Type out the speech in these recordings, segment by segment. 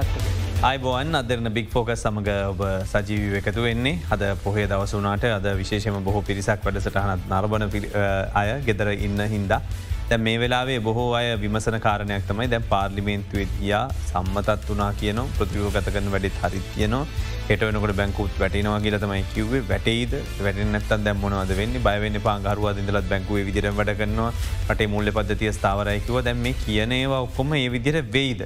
තත්ව. අයිබෝන් අදරන බික් ෆෝකස් සමඟ ඔබ සජීවී එකතු වෙන්නේ. අද පොහේ දවසුනාට අද විශේෂම බොහෝ පිරිසක් වැඩසටහනත් නරබන අය ගෙදර ඉන්න හින්දා. දැ මේ වෙලාවේ බොහෝ අය විමසන කාරණයක් තමයි දැන් පාර්ලිමේන්තුවයා සම්මතත් වනා කියන ප්‍රතියෝගත කරන වැඩිත් හරි කියනවා. හෙට වෙනකට බැංකුත් වැටනවා කියල තමයි කිව්වේ. වැටයිද? වැටනත් දැම්මනවද වෙන්න? බයවෙන්න පාගරුව ඉදලත් බැංකුවේ විදිර වැඩ කරනවා. රටේ මුල්ල පද්ධතිය ස්ථාවරයකිව දැම් මේ කියනේවා ඔක්කොම ඒ විදිර වෙයිද.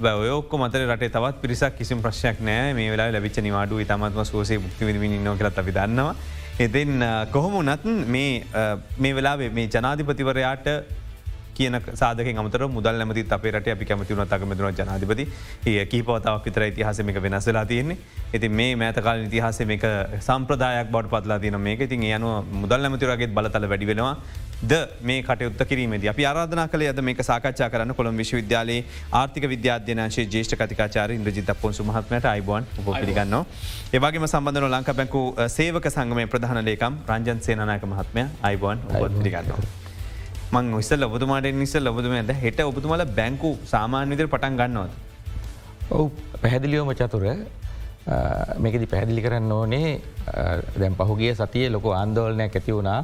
ඔයෝක්ක මතර රට තවත් පිරිසක් කිසිම ප්‍රශ්යක් නෑ මේ වෙලා ලැබිච නිවාඩු ඉතාමත්ම සෝසේ බුක්තිවිදිමින් න්න කරත් අපි දන්නවා. එතින් කොහොම නත් මේ වෙලාවේ මේ ජනාධිපතිවරයාට කියන සාධක මතර මුදල් ඇමති අපේ රට අපි කැමතිවුණ තකමතුන ජනාධිපති. ඒ කීපවතාවක් විතර ඉතිහාසමක වෙනස්සලා තියෙන්නේ. ඇති මේ මෑතකාල ඉතිහාස මේක සම්ප්‍රදායක් බඩ පත්ලා තියන මේක. ඉතින් යනු මුදල් ඇමතිරගේ බලතල වැඩි වෙනවා. ද මේ කටයුත්ත කිරීමද අපි ආරාධනා කළ ඇද මේක සාකච්ඡා කරන්න කොළම් විශ්වවිද්‍යාලයේ ආර්ථික විද්‍යාධ්‍යනාශය ජේෂ්ඨ කතිකාචාර ඉන්ද්‍රජිත පොන්සු මහත්මට අයිබෝන් පිළිගන්න. ඒවගේම සම්බඳන ලංක බැංකු සේවක සංගමය ප්‍රධාන ලේකම් රංජන් සේනනායක මහත්මය අයිබෝන් පිළිගන්නවා. මං විස්සල් ඔබතුමාට නිසල් ඔබතුම ඇද හෙට ඔබතුමල බැංකු සාමාන්‍ය විදිර පටන් ගන්නවද. ඔවු පැහැදිලියෝම චතුර මේකදි පැහැදිලි කරන්න ඕනේ දැම් පහුගිය සතිය ලොක ආන්දෝලනයක් ඇති වුණා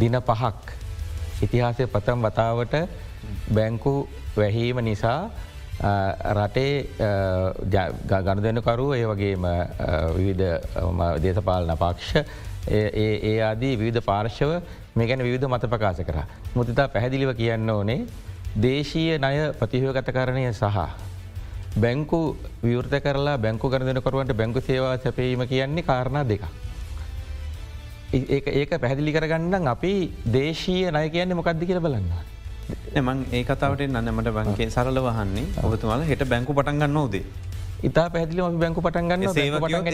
දින පහක් ඉතිහාසය පතම් වතාවට බැංකු වැහීම නිසා රටේ ගණු දෙනකරු ඒ වගේම විවිධ දේශපාලන පක්ෂ ඒ ආදී විවිධ පාර්ශව මේ ගැන විවිධ මත ප්‍රකාශ කර. මුතිතා පැහැදිලිව කියන්න ඕනේ දේශීය ණය ප්‍රතිහයෝගත කරණය සහ. බැංකු විවෘත කරලා බැංකු කරදනකරුවන්ට බැංකු සේවා සැපීම කියන්නේ කාරණා දෙක. ඒක පැහැදිලි කරගන්න අපි දේශීය නය කියන්නේ මොකක්ද කියල බලන්න. එමන් ඒ කතාවට නන්නමට බංකේ සරල වහන්නේ ඔබතුමාල හෙට බැංකු පටන්ගන්න ඕදේ. ඉතා පැදිලි ම බැංකු පටන්ගන්න සේවකයොත්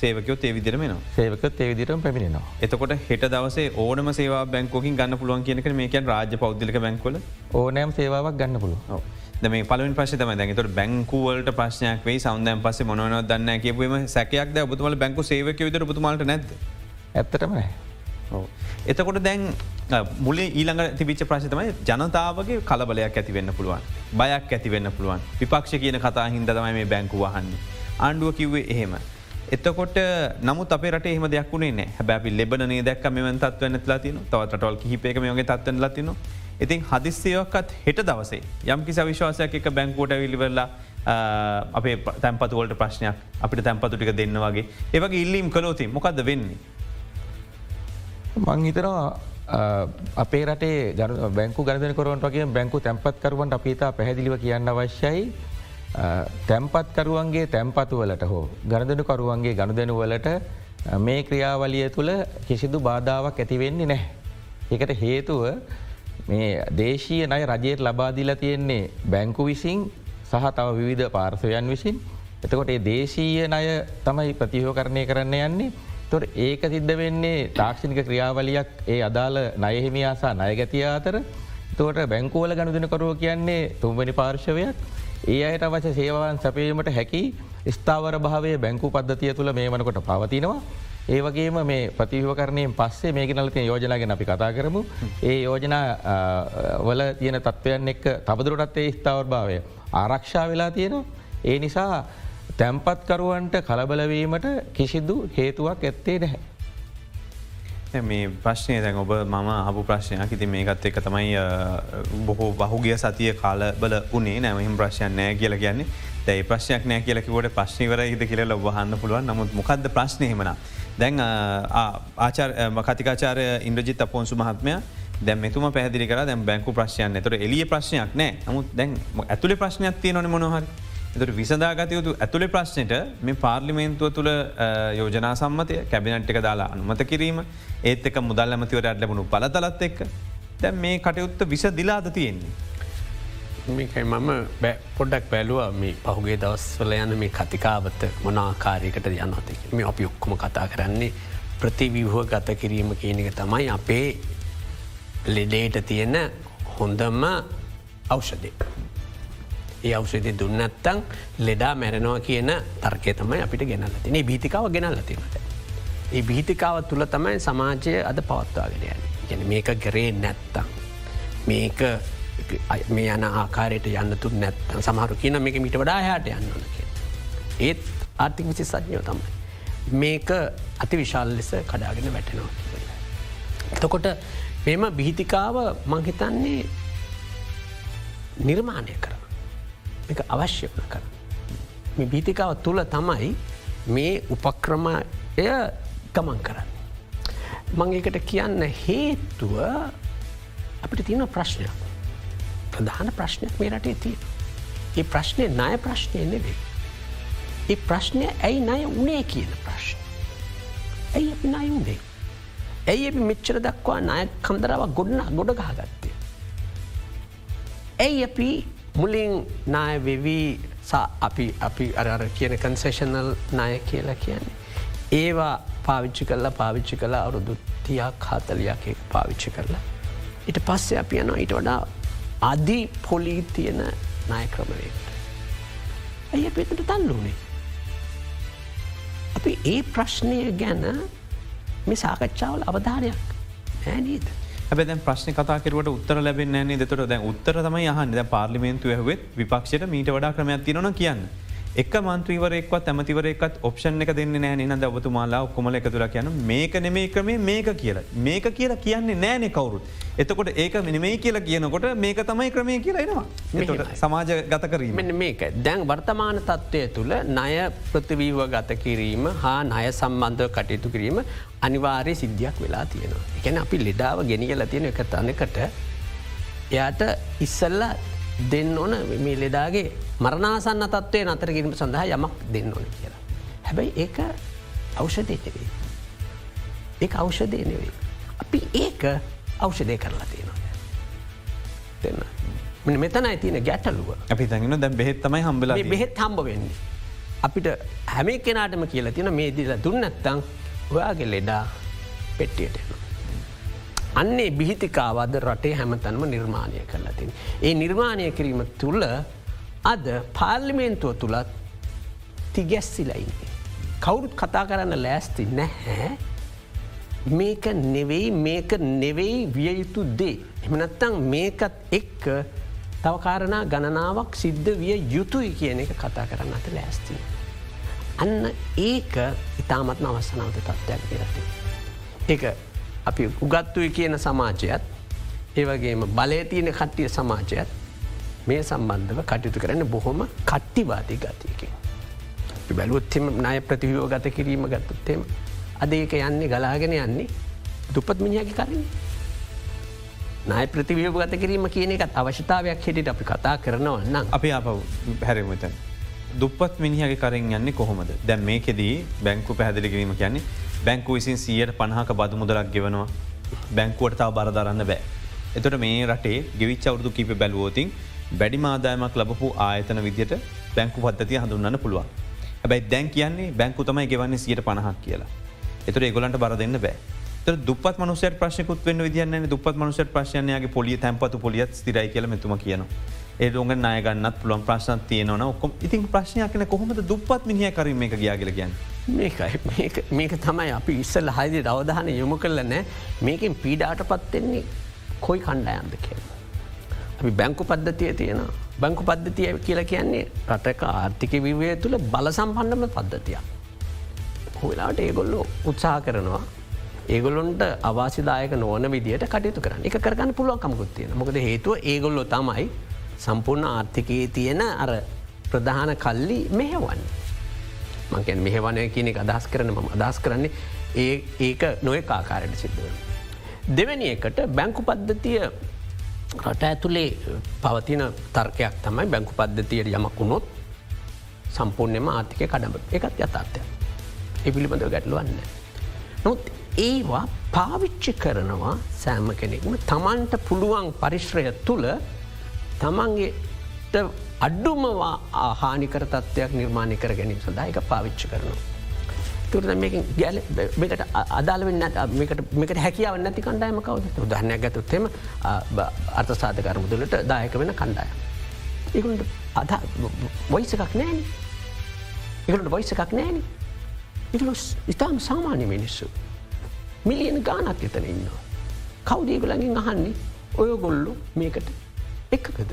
සේවකයොත් ඒ විදිරමෙන සේවකත් ඒ විදිරම් පැමිණෙනවා. එතකොට හෙට දවසේ ඕනම සේවා බැංකෝකින් ගන්න පුළුවන් කියනක මේකන් රාජ පෞද්ලික බැංකොල ඕනෑම් සේවාවක් ගන්න පුළුව. මේ පලින් පස තම දැනතට බැංකුවලට ප්‍රශ්නයක් වේ සෞන්දයන් පස මොනව දන්න කියපුීම සැකයක් ඔබතුමල බැංකු සේවක විතර පුතුමලට නැද ඇත්තටමයි. එතකොට දැන් මුලේ ඊළඟ තිබිච ප්‍රශ්තමයි ජනතාවගේ කලබලයක් ඇතිවෙන්න පුළුවන්. බයක් ඇතිවෙන්න පුළුවන් විපක්ෂ කියන කතා හින්ද තමයි මේ බැංකු වහන්න. ආණ්ඩුව කිව්වේ එහෙම. එතකොට නමුත් අප රට එහම දෙයක්ුණේ නෑ හැබැි ලෙබනේ දැක් මෙම තත්ව නැත්ලා තින තවටල් කිහිපේක මේගේ තත්වන ලතින. ඉතින් හදිස්්‍යයක්කත් හෙට දවසේ යම් කිසි විශ්වාසයක් එක බැංකෝට විලිවෙල්ලා අපේ තැන්පතුවලට ප්‍රශ්නයක් අපිට තැන්පතු ටික දෙන්න වගේ ඒවගේ ඉල්ලීම් කලෝති මොකක්ද වෙන්නේ. මං හිතනවා අපේ රටේ බැංකු ගරදන කොරුවන් වගේ බැංකු තැන්පත්කරුවන්ට අපිතා පැහැදිලිව කියන්න අවශ්‍යයි. තැම්පත්කරුවන්ගේ තැම්පතුවලට හෝ ගණදනකරුවන්ගේ ගණුදැනුවලට මේ ක්‍රියාවලිය තුළ කිසිදු බාධාවක් ඇතිවෙන්නේ නැහැ. එකට හේතුව මේ දේශීය නය රජයට ලබාදිලා තියෙන්නේ බැංකු විසින් සහ තව විවිධ පාර්සවයන් විසින්. එතකොට ඒ දේශීය නය තමයි ප්‍රතිහෝ කරණය කරන්න යන්නේ. තොර ඒක සිද්ධ වෙන්නේ තාක්ෂණික ක්‍රියාවලියක් ඒ අදාළ නයහිමියාසා නයගැතිය අතර තෝට බැංකෝල ගණුදනකරුව කියන්නේ තුන්වැනි පාර්ශවයක් ඒ අයට අවශ්‍ය සේවාවන් සැපීමට හැකි ස්ථාවර භාවය බැංකු පද්ධතිය තුළ මේ වනකොට පවතිනවා. ඒ වගේම මේ ප්‍රතිවකරණයෙන් පස්සේ මේක නලතිය යෝජනාගෙන අපි කතා කරමු. ඒ යෝජනා වල තියෙන තත්ත්වයන් එක් තබදුරටත් ඒ ස්ථාවර භාවය ආරක්ෂා වෙලා තියෙනවා. ඒ නිසා තැම්පත්කරුවන්ට කලබලවීමට කිසිදු හේතුවක් ඇත්තේ නැහැ. මේ ප්‍රශ්නය දැන් ඔබ මම හපු ප්‍රශ්නයක්. ඉති මේකත් එක තමයි බොහෝ බහුගිය සතිය කාලබල උනේ නෑමහිම ප්‍රශ්යන් නෑ කියල කියන්නේ. දැයි ප්‍රශ්නයක් නෑ කියලකිවට ප්‍රශ්නිවර හිද කියල ඔබහන්න පුළුවන්. නමුත් මොකක්ද ප්‍රශ්නයමන. දැන් ආචාර කතිකාචාරය ඉන්ද්‍රජිත් අපපොන්සු මහත්මය දැ මෙතුම පැදිරි කර දැම් බැංකු ප්‍රශ්යන් එතර එලිය ප්‍රශ්නයක් නෑ. නමුත් දැන් ඇතුළේ ප්‍රශ්නයක් තිය නොන මොහරි එතුට විසදාගතයුතු ඇතුළේ ප්‍රශ්නයට මේ පාර්ලිමේන්තුව තුළ යෝජනා සම්මතය කැබිනට් එක දාලා අනුමත කිරීම ඒත් එක මුදල් ඇමතිවරට ලැබුණු පලතලත් එක්ක දැන් මේ කටයුත්ත විස දිලාද තියෙන්නේ. මේකයි මම පොඩ්ඩක් බැලුව මේ පහුගේ දවස්වල යන මේ කතිකාවත මොනාකාරයකට යනති මේ අපි ඔක්කොම කතා කරන්නේ ප්‍රතිවිවහ ගත කිරීම කියනක තමයි අපේ ලෙඩේට තියෙන හොඳම අවෂදය. ඒ අවෂදය දුන්නත්තං ලෙඩා මැරෙනවා කියන තර්කය තමයි අපිට ගෙනල්ල තින භීතිකාව ගෙනල්ල තිනට. ඒ භීතිකාව තුළ තමයි සමාජය අද පවත්වාගෙන යන ගැන මේක ගරේ නැත්තං. මේක මේ යන ආකාරයට යන්න තු නැත්තන් සමහරු කියන මේක මිට වඩා හයාට යන්න ඕන කිය. ඒත් ආර්ථික විසි සඥෝ තමයි. මේක අති විශාල් ලෙස කඩාගෙන වැටෙනවා. එතකොට මෙම බිහිතිකාව මංහිතන්නේ නිර්මාණය කර එක අවශ්‍ය වන කර. මේ බීතිකාව තුළ තමයි මේ උපක්‍රමය ගමන් කරන්න. මංගේකට කියන්න හේතුව අපිට තියෙන ප්‍රශ්නයක්. ප්‍රධාන ප්‍රශ්නයක් මේ රටේ තිය. ඒ ප්‍රශ්නය ණය ප්‍රශ්නය නෙවේ. ඒ ප්‍රශ්නය ඇයි ණය උනේ කියන ප්‍රශ්න. ඇයි අපි ණය උනේ. ඇයි අපි මෙච්චර දක්වා නාය කන්දරාව ගොඩන ගොඩ ගහගත්තය. ඇයි අපි මුලින් නාය වෙවී අපි අපි අර කියන කන්සේෂනල් නාය කියලා කියන්නේ. ඒවා පාවිච්චි කරලා පාවිච්චි කළ අවුරුදු තියක් හතලයක් පාවිච්චි කරලා. ඉට පස්සේ අපි යනවා ඊට වඩා අධි පොලී තියෙන නාය ක්‍රමණයට. ඇය පිතට තල්ලුනේ. අපි ඒ ප්‍රශ්නය ගැන මේ සාකච්ඡාවල අවධානයක් ඇනීද. හැබැ ප්‍රශ්න කතාකරුවට උත්තර ලැබෙන්නේ දෙතොට දැ උත්තර තමයි යහන් ද පාර්ලිමේන්තු ඇහුවත් විපක්ෂයට මීට වඩා ක්‍රමයක් තිරන කියන්න. එක මන්ත්‍රීවරෙක්වත් ඇමතිවරෙක්ත් ඔප්ෂන් එක දෙන්න නෑ නද? ඔබතුමාලා ඔක්කොමල එකතුර කියන මේක නෙමේ ක්‍රමේ මේක කියලා. මේක කියලා කියන්නේ නෑනෙ කවුරුත්. එතකොට ඒක මිනිමේ කියලා කියනකොට මේක තමයි ක්‍රමය කියලා එනවා. සමාජ ගත කිරීම. මේක. දැන් වර්තමාන තත්ත්වය තුළ ණය ප්‍රතිවීව ගත කිරීම හා ණය සම්බන්ධව කටයුතු කිරීම අනිවාර්ය සිද්ධියක් වෙලා තියෙනවා. එකැන අපි ලෙඩාව ගෙනියල තියෙන එක තනකට එයාට ඉස්සල්ල දෙන්න ඕන මේ ලෙඩාගේ මරණාසන්න තත්වය නතර කිරීම සඳහා යමක් දෙන්න ඕන කියලා. හැබැයි ඒක අවෂදය නෙවේ. ඒ අවෂදය නෙවේ. අපි ඒක අවෂදය කරලා තියෙනවා. දෙන්න. මෙතන ඇතින ගැටලුව අපි තැගෙන දැ බෙහෙත්තමයි හම්බල බෙහෙත් හම්බ වෙන්නේ. අපිට හැම කෙනාටම කියලා තියෙන මේ දිල දුන්නත්තං ඔයාගේ ලෙඩා පෙට්ටියට එනවා. අන්නේ බිහිතිකාවද රටේ හැමතැනම නිර්මාණය කරලා තින්. ඒ නිර්මාණය කිරීම තුළ අද පාර්ලිමේන්තුව තුළත් තිගැස්සිලයින්නේ. කවුරුත් කතා කරන්න ලෑස්ති නැහැ මේක නෙවෙයි මේක නෙවෙයි විය යුතු දේ. එමනත්තං මේකත් එක්ක තවකාරණා ගණනාවක් සිද්ධ විය යුතුයි කියන එක කතා කරන්න අත ලෑස්ති. අන්න ඒක ඉතාමත්ම අවස්සනාවත තත්ත්වයක් දෙරට. ඒ අපි උගත්තුයි කියන සමාජයත් ඒවගේම බලය තියෙන කට්ටිය සමාජයත් මේ සම්බන්ධව කටයුතු කරන්න බොහොම කට්ටිවාදී ගතියකින්. බැලුවත්ෙම ණය ප්‍රතිවියෝ ගත කිරීම ගත්තත්තෙම අද ඒක යන්නේ ගලාගෙන යන්නේ දුපත් මිනිහකි කරින්. නය ප්‍රතිවියෝ ගත කිරීම කියන එකත් අවශ්‍යතාවයක් හෙට අපි කතා කරනවා නම් අපි අප හැරමත. දුපත් මිනිහගේ කරින් යන්නේ කොහොමද දැන් මේකෙදී බැංකු පැහදිලි කිරීම කියන්නේ බැංකු විසින් සියයට පණහක බදු මුදලක් ගෙවනවා බැංකුවට තාව බරධරන්න බෑ. එතොට මේ රටේ ගෙවිච් අවුදු කීප බැලුවෝතින් වැඩි මාදායමක් ලබපු ආයතන විදියට බැංකු පද්ධතිය හඳුන්න්න පුළුවන්. ඇබැයි දැන් කියන්නේ බැංකු තමයි ගෙවන්නේ සියට පණහක් කියලා. එතුර ඒගොලන්ට බර දෙන්න බෑ. දුපත් මනුසට ප්‍රශ්කුත් වන්න විදින්න දුපත් මනුසට ප්‍රශ්යනයගේ පොලිය තැන්පතු පොලියත් ස්තිරයි කියල මෙතුම කියනවා. ඒ ොග නායගන්නත් පුළන් ප්‍රශ්න තියනවන ඔක්කොම ඉතින් ප්‍රශ්නයක්න කොහොමද දුපත් මිනිහ කරීම එක ගයාගල ගැන්න. මේකයි මේක තමයි අපි ඉස්සල් හයිදි අවධාන යොමු කරල නෑ මේකින් පීඩාට පත්වෙන්නේ කොයි කණ්ඩායන්ද කිය. අපි බැංකු පද්ධතිය තියෙන බංකු පද්ධතිය කියලා කියන්නේ රටක ආර්ථික විවය තුළ බල සම්පන්නම පද්ධතියක්. හොලාට ඒගොල්ලෝ උත්සාහ කරනවා ඒගොලොන්ට අවාසිදායක නොවන විදිට කටයුතු කරන්න එක කරගන්න පුළුවන් කමකුත්තියෙන මොකද හේතුව ඒගොල්ලො තමයි සම්පූර්ණ ආර්ථිකයේ තියෙන අර ප්‍රධාන කල්ලි මෙහෙවන්න. මංකැන් මෙහෙවනය කියන එක අදහස් කරන ම අදහස් කරන්නේ ඒ ඒක නොය කාකාරයට සිද්ධුව. දෙවැනි එකට බැංකු පද්ධතිය රට ඇතුළේ පවතින තර්කයක් තමයි බැංකු පද්ධතියට යමක් වුණොත් සම්පූර්ණයම ආර්ථිකය කඩම එකත් යථර්ථය. ඒ පිළිබඳව ගැටලුවන්න. නොත් ඒවා පාවිච්චි කරනවා සෑම කෙනෙක්ම තමන්ට පුළුවන් පරිශ්‍රය තුළ තමන්ගේට අඩ්ඩුමවා ආහානිකර තත්ත්වයක් නිර්මාණය කර ගැනීම සඳහයක පාවිච්චි කරනවා. තුරද ගැලට අදාලවෙන්න මේකට හැකියාව නැති කණ්ඩායම කවද දහනයක් ගතුත්තෙම අර්ථ සාධකර මුදලට දායක වෙන කණ්ඩාය. ඒකුට අද වයිස එකක් නෑන එකට වයිස එකක් නෑන ඉතුල ඉතාම සාමාන්‍ය මිනිස්සු මිලියන ගානක් එතන ඉන්නවා. කවදේගලඟින් අහන්නේ ඔය ගොල්ලු මේකට එකකද.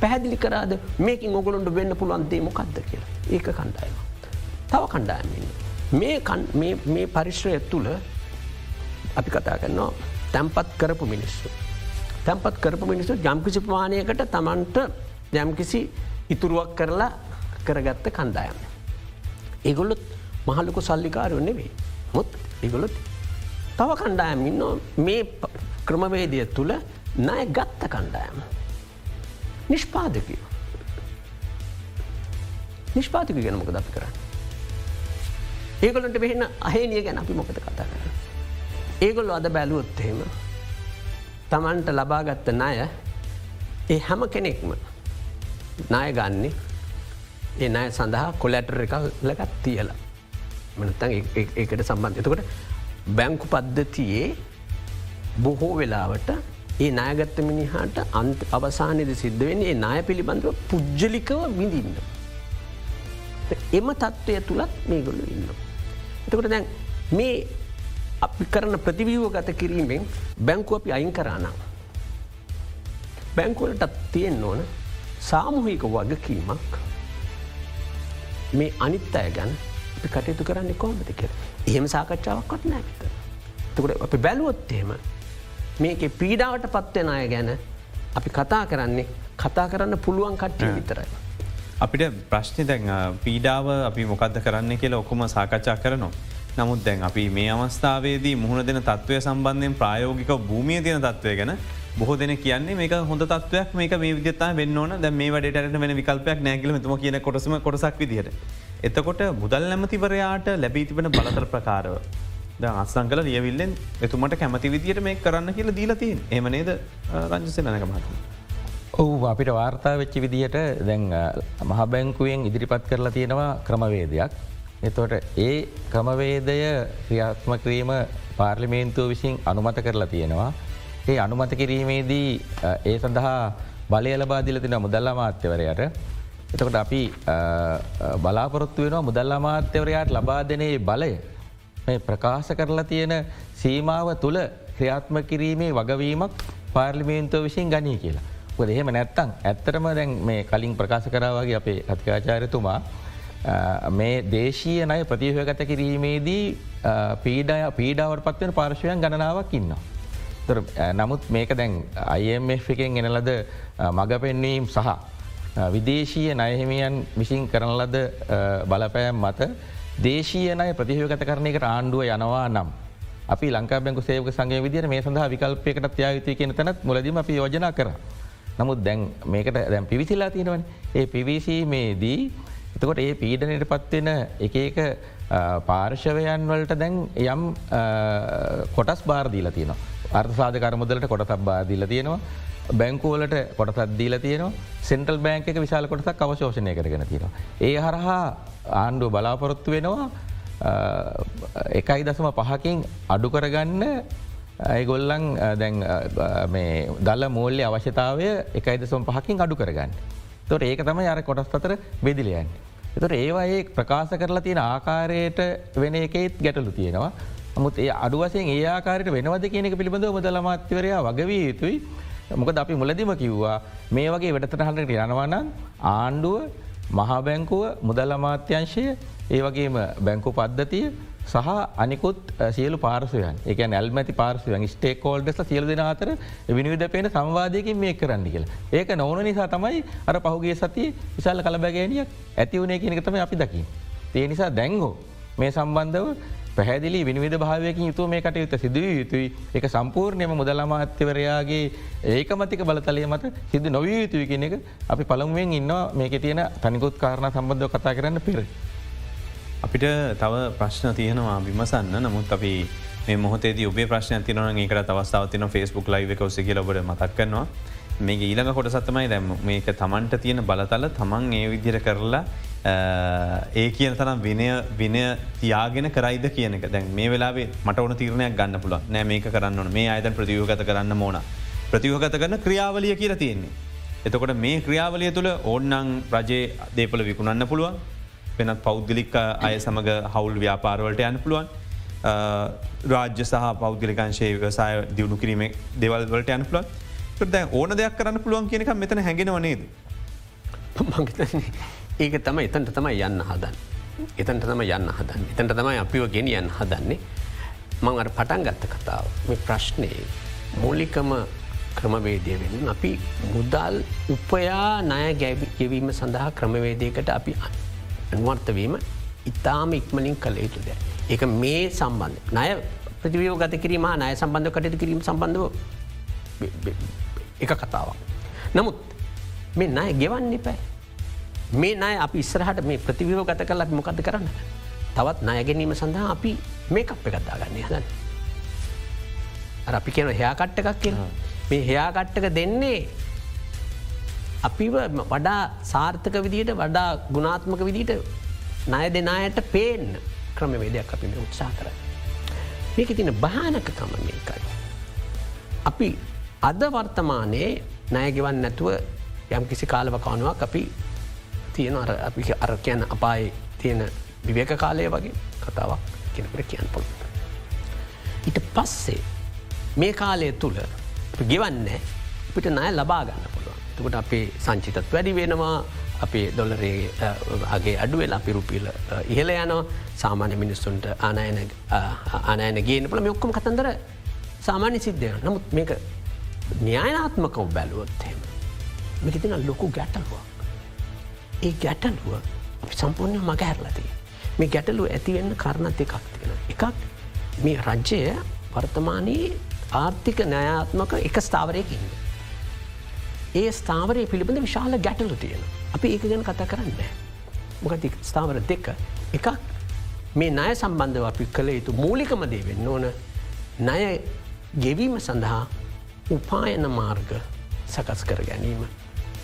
පැහැදිලි කරාද මේකින් ඔගොලොන්ට වෙන්න පුළුවන්දේ මොකක්ද කියලා ඒක කණ්ඩායම. තව කණ්ඩායමන්න. මේ පරිශ්‍රය තුළ අපි කතා කරනවා තැම්පත් කරපු මිනිස්සු. තැම්පත් කරපු මිනිස්සු ජම්කිසි ප්‍රමාණයකට තමන්ට යම්කිසි ඉතුරුවක් කරලා කරගත්ත කණ්ඩායම. ඒගොල්ලොත් මහල්ලකු සල්ලිකාරය නෙවේ මුත් ඒගොලොත් තව කණ්ඩායම ඉන්න මේ ක්‍රමවේදය තුළ නය ගත්ත කණ්ඩායම. නිෂ්පාදකය. නිෂ්පාතික ගැන මොකද අපි කරන්න. ඒගොලට වෙහෙන අහේනිය ගැන අපි මොකද කතා කරන්න. ඒගොල්ල අද බැලුවොත්තේම තමන්ට ලබාගත්ත ණය ඒ හැම කෙනෙක්ම ණය ගන්නේ ඒ අය සඳහා කොලැටර එක ලගත් තියලා මනතන් ඒකට සම්බන්ධ එතකොට බැංකු පද්ධතියේ බොහෝ වෙලාවට ඒ නායගත්ත මිනිහාට අන්ත අවසානයද සිද්ධ වෙන්නේ ඒ නාය පිළිබඳව පුද්ජලිකව විඳින්න. එම තත්ත්වය තුළත් මේ ගොල්ලු ඉන්න. එතකොට දැන් මේ අපි කරන ප්‍රතිවීව ගත කිරීමෙන් බැංකු අපි අයින් කරානම්. බැංකුවලටත් තියෙන් ඕන සාමුහික වගකීමක් මේ අනිත් අය ගැන අපි කටයුතු කරන්න කොමති කර. එහෙම සාකච්ඡාවක්වත් නෑත. තකට අපි බැලුවොත්තේම මේක පීඩාවට පත්වෙන අය ගැන අපි කතා කරන්නේ කතා කරන්න පුළුවන් කට්ටිය විතරයි. අපිට ප්‍රශ්නි දැන් පීඩාව අපි මොකක්ද කරන්න කියලා ඔක්කොම සාකච්ඡා කරනවා. නමුත් දැන් අපි මේ අවස්ථාවේදී මුහුණ දෙන තත්වය සම්බන්ධයෙන් ප්‍රයෝගික භූමිය තියන තත්වය ගැන බොහ දෙන කියන්නේ මේ හොඳ තත්වයක් මේක මේ විදතා වෙන්නන ද මේ වඩට වෙන විකල්පයක් නෑගල ම කියන කොටසම කොටසක් විදිහට. එතකොට මුදල් නැමතිවරයාට ලැබී තිබෙන බලතර ප්‍රකාරව. අස්සං කල ලියවිල්ලෙන් එතුමට කැමති විදිට මේ කරන්න කියල දීලතින් එමනේද රංජසය නක මහත. ඔහු අපිට වාර්තා වෙච්චි විදිහට දැන් මහබැංකුවෙන් ඉදිරිපත් කරලා තියෙනවා ක්‍රමවේදයක් එතොට ඒ ක්‍රමවේදය ක්‍රියාත්ම කිරීම පාර්ලිමේන්තුව විසින් අනුමත කරලා තියෙනවා. ඒ අනුමත කිරීමේදී ඒ සඳහා බලය ලබාදිල තින මුදල්ල මාත්‍යවරයට. එතකොට අපි බලාපොරොත්තු වෙනවා මුදල්ල මාත්‍යවරයාට ලබා දෙනේ බලය මේ ප්‍රකාශ කරලා තියෙන සීමාව තුළ ක්‍රියාත්ම කිරීමේ වගවීමක් පාර්ලිමේන්තුව විසින් ගනී කියලා. එහෙම නැත්තං ඇත්තරම දැන් මේ කලින් ප්‍රකාශ කරවාගේ අපේ අතිකාචාරතුමා මේ දේශීය නය ප්‍රතිහගත කිරීමේදී පීඩය පීඩාවට පත්වෙන පාර්ශවයන් ගණනාවක් ඉන්නවා. නමුත් මේක දැන් IMF එකෙන් එනලද මඟ පෙන්වීම් සහ විදේශීය නයහිමියන් විසින් කරන ලද බලපෑම් මත දේශීය නය ප්‍රතිහයගත කරනයකට ආණ්ඩුව යනවා නම්. අපි ලංකා බැංකු සේවක සංගේ විදිර මේ සඳහා විකල්පයකට ත්‍යයුතු කියෙන තැනත් මුලදීම අපි යෝජනා කර. නමුත් දැන් මේකට දැන් පිවිසිලා තියෙනවන ඒ පිවිසීමේදී එතකොට ඒ පීඩනයට පත්වෙන එක එක පාර්ශවයන් වලට දැන් යම් කොටස් බාරදීල තියෙනවා. අර්ථසාධ කරමුදලට කොටතක් බාදීල තියෙනවා. බැංකුවලට කොටතත් දීල තියෙනවා සෙන්ටල් බෑන්ක එක විශාල කොටසක් අවශෝෂණය කරගෙන තියෙනවා. ඒ හරහා ආණ්ඩුව බලාපොරොත්තු වෙනවා එකයි දසම පහකින් අඩු කරගන්න ඇගොල්ලන් දැන් දල්ල මූල්‍ය අවශ්‍යතාවය එකයි දසම් පහකින් අඩු කරගන්න. තොට ඒක තම අර කොටස් අතර බෙදිලියන්. එතොට ඒවාඒ ප්‍රකාශ කරලා තියෙන ආකාරයට වෙන එකෙත් ගැටලු තියෙනවා. මුත් ඒ අඩුවසයෙන් ඒ ආකාරයට වෙනවද කියනෙක පිළිබඳ මුදල මත්වරයා වගවී යුතුයි මොකද අපි මුලදිම කිව්වා මේ වගේ වැඩතට හලට යනවනන් ආණ්ඩුව මහාබැංකුව මුදල් අමාත්‍යංශය ඒ වගේම බැංකු පද්ධතිය සහ අනිකුත් සියලු පාර්සයන් එක නැල්මැති පාර්සයන් ස්ටේකෝල්ඩෙස සියල දෙන අතර විනිවිධ පේන සංවාධයකින් මේ කරන්න කියලා. ඒක නොවන නිසා තමයි අර පහුගේ සති විශල්ල කළබැගෑනියක් ඇති වුණේ කෙනෙකතම අපි දකි. ඒ නිසා දැංගෝ මේ සම්බන්ධව පැහැදිලි විනිවිධ භාවයකින් යුතු මේ කටයුත්ත සිදුව යුතුයි. එක සම්පූර්ණයම මුදලමාත්‍යවරයාගේ ඒකමතික බලතලය මත සිදු නොවිය යුතුයි කෙනෙ එක අපි පළමුුවෙන් ඉන්නවා. මේක තියෙන තනිකුත් කාරණ සම්බන්ධව කතා කරන්න පෙර. අපිට තව ප්‍රශ්න තියෙනවා විමසන්න. නමුත් අපි මේ මොහතේ ඔබේ ප්‍රශ්න තින ඒකට තවස්ථාව තින ෆස්බුක් ලයිව එක ඔස කියලබට මතක් කරනවා. මේ ඊළඟ කොට සත්තමයි දැම මේක තමන්ට තියෙන බලතල තමන් ඒ විදිර කරලා ඒ කියන තරම් විනය විනය තියාගෙන කරයිද කියනක දැන් මේ වෙලාේ මට ඕන තීරණයක් ගන්න පුළ නෑ මේක කරන්න ඕන. මේ අයතන් ප්‍රතියෝගත කරන්න මෝන ප්‍රතියෝගත කරන ක්‍රියාවලිය කියලා තියෙන්නේ. එතකොට මේ ක්‍රියාවලිය තුළ ඕන්නං රජයේ දේපල විකුණන්න පුළුවන්. වෙනත් පෞද්ගලික් අය සමඟ හවුල් ව්‍යාපාරවලට යන්න පුළුවන්. රාජ්‍ය සහ පෞද්ගලිකංශය වසාය දියුණු කිරීම දෙවල් වලට යන පුලොත් දැ ඕන දෙයක් කරන්න පුළුවන් කියනක මෙතන හැඟෙනව නේද. මගතන්නේ ඒක තම එතන්ට තමයි යන්න හදන්. එතන්ට තම යන්න හදන්න. එතන්ට තමයි අපිව ගෙනියන්න හදන්නේ. මං අර පටන් ගත්ත කතාව මේ ප්‍රශ්නයේ මූලිකම ක්‍රමවේදය වෙන අපි මුදල් උපයා නය ගැවීම සඳහා ක්‍රමවේදයකට අපි අනුවර්තවීම ඉතාම ඉක්මලින් කළ යුතු ද. ඒක මේ සම්බන්ධ නය ප්‍රතිවියෝ ගත කිරීම නය සම්බන්ධ කටයුතු කිරීම සම්බන්ධව එක කතාවක්. නමුත් මේ නය ගෙවන්න පෑ. මේ නය අපි ඉස්සරහට මේ ප්‍රතිවියෝ ගත අපි මොකද කරන්න. තවත් නයගැනීම සඳහා අපි මේ අප එකත්දා ගන්න හදන්න. අපි කියන හයාකට්ට එකක් කියන මේ හයාකට්ටක දෙන්නේ අපිව වඩා සාර්ථක විදියට වඩා ගුණාත්මක විදිට ණය දෙනායට පේෙන් ක්‍රමවේදයක් අපි මේ උත්සා කර. මේක තින භානකකම මේකයි. අපි අද වර්තමානයේ නයගෙවන් නැතුව යම් කිසි කාලවකානුවක් අපි තියෙන අපි අර කියන්න අපායි තියෙන විවේක කාලය වගේ කතාවක් කෙනකට කියන්න පොළ. ඊට පස්සේ මේ කාලය තුළ ගෙවන්න පිට නය ලබා ගන්න පුළුවන්. තුකට අපේ සංචිතත් වැඩි වෙනවා අපේ දොල්ලරේගේ අඩු වෙලා පිරුපිල ඉහල යනෝ සාමාන්‍ය මිනිස්සුන්ට ආනයන ආනයන ගේන පල ඔක්කොම කතන්දර සාමාන්‍ය සිද්ධය නමුත් මේක න්‍යායනාත්මකව බැලුවොත්හෙම මේක තින ලොකු ගැටලුවක්. ඒ ගැටලුව අපි සම්පූර්ණය මග හැරලතිය මේ ගැටලු ඇතිවෙන්න කරණත් එකක් තියෙන එකක් මේ රජ්‍යය වර්තමානයේ ආර්ථික නයාත්මක එක ස්ථාවරයකින්න. ඒ ස්ථාවරය පිළිබඳ විශාල ගැටලු තියෙන. අපි ඒක ගැන කතා කරන්න. මොකති ස්ථාවර දෙක එකක් මේ ණය සම්බන්ධව අපි කළ යුතු මූලිකම දේ වෙන්න ඕන ණය ගෙවීම සඳහා උපායන මාර්ග සකස් කර ගැනීම.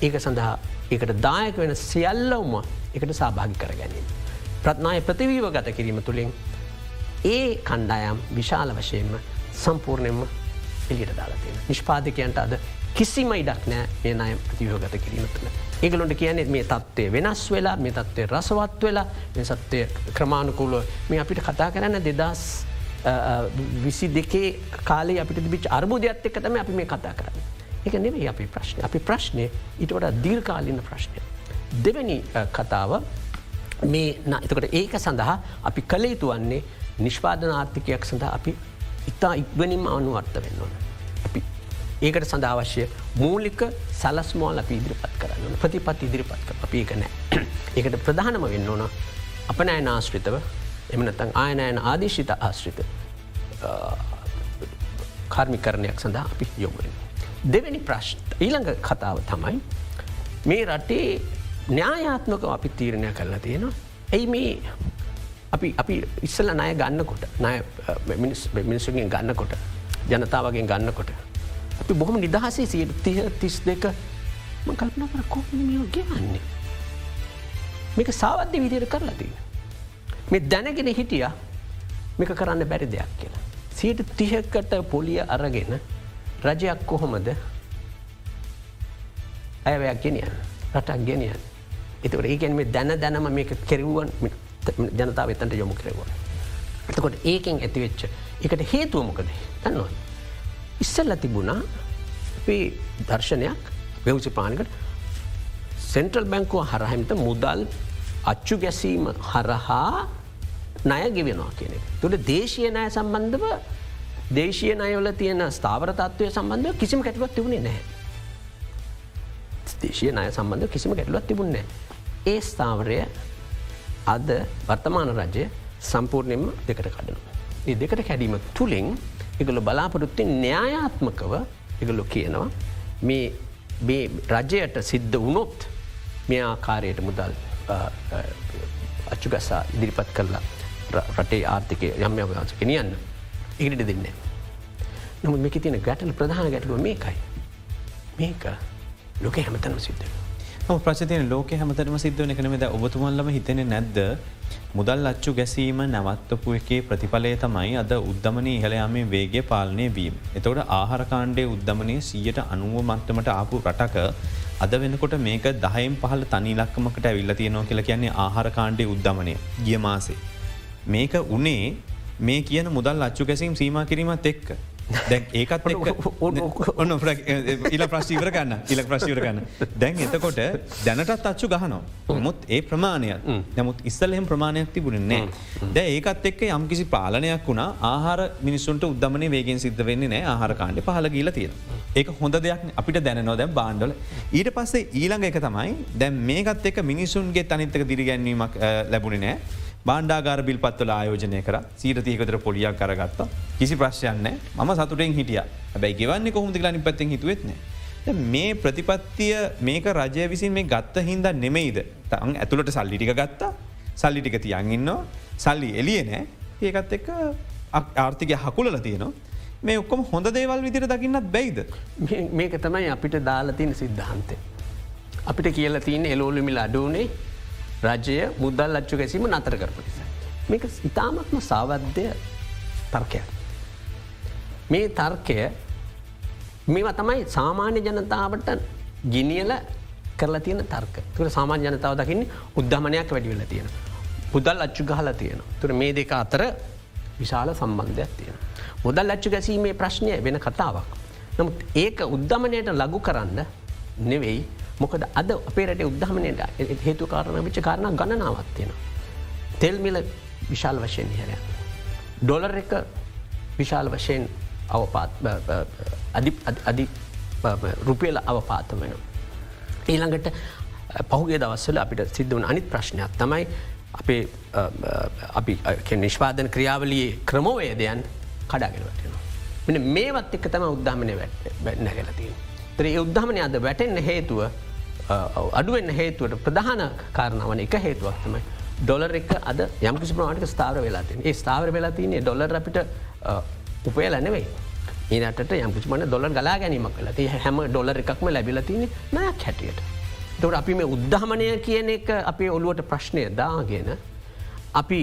ඒක සඳහා ඒකට දායක වෙන සියල්ලවම එකට සභාගි කර ගැනීම. ප්‍රත්නාය ප්‍රතිවීව ගත කිරීම තුළින් ඒ කණ්ඩායම් විශාල වශයෙන්ම සම්පූර්ණයෙන්ම එලියට දාලතියෙන. නිෂ්පාතිකයන්ට අද කිසිම ඉඩක් නෑ මේ අය ප්‍රතිවෝගත කිරීම තුළ. ඒගලොට කියන්නේ මේ තත්වය වෙනස් වෙලා මේ තත්වය රසවත් වෙලා මේ සත්වය ක්‍රමාණුකුලුව මේ අපිට කතා කරන්න දෙදස් විසි දෙකේ කාලේ අපිට බිච් අර්බුදයක්ත් එක් තම අපි මේ කතා කරන්න. එක නෙවේ අපි ප්‍රශ්නය අපි ප්‍රශ්නය ඉට වඩා දීර්කාලින ප්‍රශ්නය. දෙවැනි කතාව මේ එතකට ඒක සඳහා අපි කළ යුතු වන්නේ නිෂ්පාදන ආර්ථිකයක් සඳහා අපි ඉතා ඉක්වනින් අනුවර්ත වෙන්න ඕන. අපි ඒකට සඳවශ්‍ය මූලික සලස්මෝල් අපි ඉදිරිපත් කරන්න ප්‍රතිපත් ඉදිරිපත් කර අපි එක නෑ. ඒකට ප්‍රධානම වෙන්න ඕන අපනෑන ආශ්‍රිතව එමනතන් ආයනයන ආදේශිත ආශ්‍රිත කර්මිකරණයක් සඳහා අපි යොමුවෙන්. දෙවැනි ප්‍රශ්් ඊළඟ කතාව තමයි මේ රටේ න්‍යායාත්මක අපි තීරණය කරලා තියෙනවා. ඇයි මේ අපි අපි ඉස්සල නය ගන්නකොට නය මිනිස්සුගෙන් ගන්නකොට ජනතාවගෙන් ගන්නකොට. අපි බොහොම නිදහසේ සියට තිය තිස් දෙක කල්පන කර කොමියෝ ගෙවන්නේ. මේක සාවද්‍ය විදියට කරලතිී. මේ දැනගෙන හිටිය මේක කරන්න බැරි දෙයක් කියලා. සියට තිහකට පොලිය අරගෙන රජයක් කොහොමද ඇවයක් ගෙනියන් රටක් ගෙනියන්. එතකට ඒකෙන් මේ දැන දැනම මේක කෙරවුවන් ජනතාව එතන්ට යොමු කරෙවන. එතකොට ඒකෙන් ඇතිවෙච්ච එකට හේතුවමකද දන්නවා. ඉස්සල්ල තිබුණා අපේ දර්ශනයක් වෙවසි පානිකට සෙන්ට්‍රල් බැංකුව හරහමත මුදල් අච්චු ගැසීම හරහා නය ගෙවෙනවා කියන එක. තුට දේශය නය සම්බන්ධව දේශය නයවල තියෙන ස්ථාවර තත්වය සම්බන්ධව කිසිම කැටලුවත් තිබුණේ නෑ. දේශය නය සම්බන්ධ කිසිම ගැටලුවත් තිබුණේ. ඒ ස්ථාවරය අද වර්තමාන රජය සම්පූර්ණයෙන්ම දෙකට කඩනවා. ඒ දෙකට කැඩීම තුළින් එකගොල බලාපොරොත්ති න්‍යායාත්මකව එකගොලො කියනවා මේ රජයට සිද්ධ වුණොත් මේ ආකාරයට මුදල් අච්චුගසා ඉදිරිපත් කරලා රටේ ආර්ථිකය යම් යමවාස කෙනියන්න ඉගට දෙන්න. නමුත් මේක තියෙන ගැටල ප්‍රධාන ගැටලුව මේකයි. මේක ලොක හැමතනම සිද්ධ. ප්‍රචතින ලෝක හැමතරම සිද්ධවන කනමද ඔබතුමන්ලම හිතෙන නැද්ද මුදල් අච්චු ගැසීම නැවත්තපු එකේ ප්‍රතිඵලය තමයි අද උද්ධමනය ඉහළයාමේ වේගේ පාලනය වීම. එතවට ආහාරකාණ්ඩේ උද්ධමනය සීයට අනුව මත්තමට ආපු රටක අද වෙනකොට මේක දහයෙන් පහල තනි ලක්කමකට ඇවිල්ල තියෙනවා කියලා කියන්නේ ආහාරකාණ්ඩේ උද්ධමනය ගිය මාසේ. මේක උනේ මේ කියන මුදල් අච්චු ගැසීම් සීම කිරීමත් එක්ක. දැන් ඒකත් ඔන්න ඉල ප්‍රශ්ීවර ගන්න. ඉල ප්‍රශ්ීවර ගන්න. දැන් එතකොට දැනටත් අච්චු ගහනවා. මුත් ඒ ප්‍රමාණය නමුත් ඉස්සල්හෙම ප්‍රමාණයක් තිබුණන්නේ දැ ඒකත් එක්ක යම්කිසි පාලනයක් වුණා. ආහාර මිනිස්සුන්ට උද්දමන වේගෙන් සිද්ධ වෙන්නේ නෑ ආහාර කාණ්ඩ පහල ගීල තියෙන ඒක හොඳ දෙයක් අපිට දැනනෝ දැම් බාණ්ඩල ඊට පස්සේ ඊළඟ එක තමයි දැම් මේකත් එක මිනිසුන්ගේ තනිත්තක දිරිගැන්වීමක් ලැබුණ නෑ බාණ්ඩාගාර බිල් පත්වල ආයෝජනය කර. සීරතියකතර පොලියක් කරගත්තා කිසි ප්‍රශ්යන්න ම සතුරෙන් හිටිය. බැයි ගෙවන්නේ කොහොමති ලනි පත්තෙන් හිතුවෙත්න. මේ ප්‍රතිපත්තිය මේක රජය විසින් මේ ගත්ත හින්ද නෙමෙයිද? තන් ඇතුළට සල්ලිටික ගත්තා. සල්ලිටික තියන් ඉන්න සල්ලි එලිය නෑ ඒකත් එක්ක ආර්ථිකය හකුලල තියනවා. මේ ඔක්කොම හොඳ දේවල් විදිර දකින්නත් බැයිද. මේක තමයි අපිට දාලතින සිද්ධහන්තය. අපිට කියල තියන එලෝලිමිල අඩුවනේ රජය මුදල් අච්චු ගැසීම නතර කරපු නිසා. මේක ඉතාමත්ම සාවද්‍ය තර්කයක්. මේ තර්කය මේවා තමයි සාමාන්‍ය ජනතාවට ගිනියල කරලා තියෙන තර්ක තුර සාමාන්‍ය ජනතාව දකින්නේ උද්ධමනයක් වැඩි වෙල තියෙන. පුදල් අච්චු ගහල තියෙන. තුර මේ දෙක අතර විශාල සම්බන්ධයක් තියෙන. මුදල් අච්චු ගැසීමේ ප්‍රශ්නය වෙන කතාවක්. නමුත් ඒක උද්ධමනයට ලගු කරන්න නෙවෙයි මොකද අද අපේරට උද්ධමනයට හේතු කාරණ විච කාරණ ගණනාවත් තියෙන. තෙල්මිල විශාල් වශයෙන් හරය. ඩොලර් එක විශාල වශයෙන් අවපාත් අධි රුපියල අවපාත වෙන. ඊළඟට පහුගේ දවස්සල අපිට සිද්ධ වන අනිත් ප්‍රශ්නයක් තමයි අපේ අපි නිශ්වාදන ක්‍රියාවලියේ ක්‍රමෝවේදයන් කඩාගෙනවටෙනවා. මෙ මේවත් එක්ක තම උද්ධාමනය වැ නැගලතිය. ත්‍රේ උද්ධාමනය අද වැටෙන්න්න හේතුව අඩුවෙන් හේතුවට ප්‍රධාන කාරණාවන එක හේතුවක් තමයි. ඩොලර් එක අද යම්කිසි ප්‍රමාණක ස්ථාර වෙලාතින් ඒ ස්ථාවර වෙලාතින්නේ ඩොලර් අපිට උපයල නෙවෙයි. ඒනට යම්කිචමන ඩොලර් ගලා ගැනීමක් ලති හැම ඩොලර් එකක්ම ලැබිලතින්නේ නයක් හැටියට. තොට අපි මේ උද්ධහමනය කියන එක අපේ ඔළුවට ප්‍රශ්නය දාගෙන අපි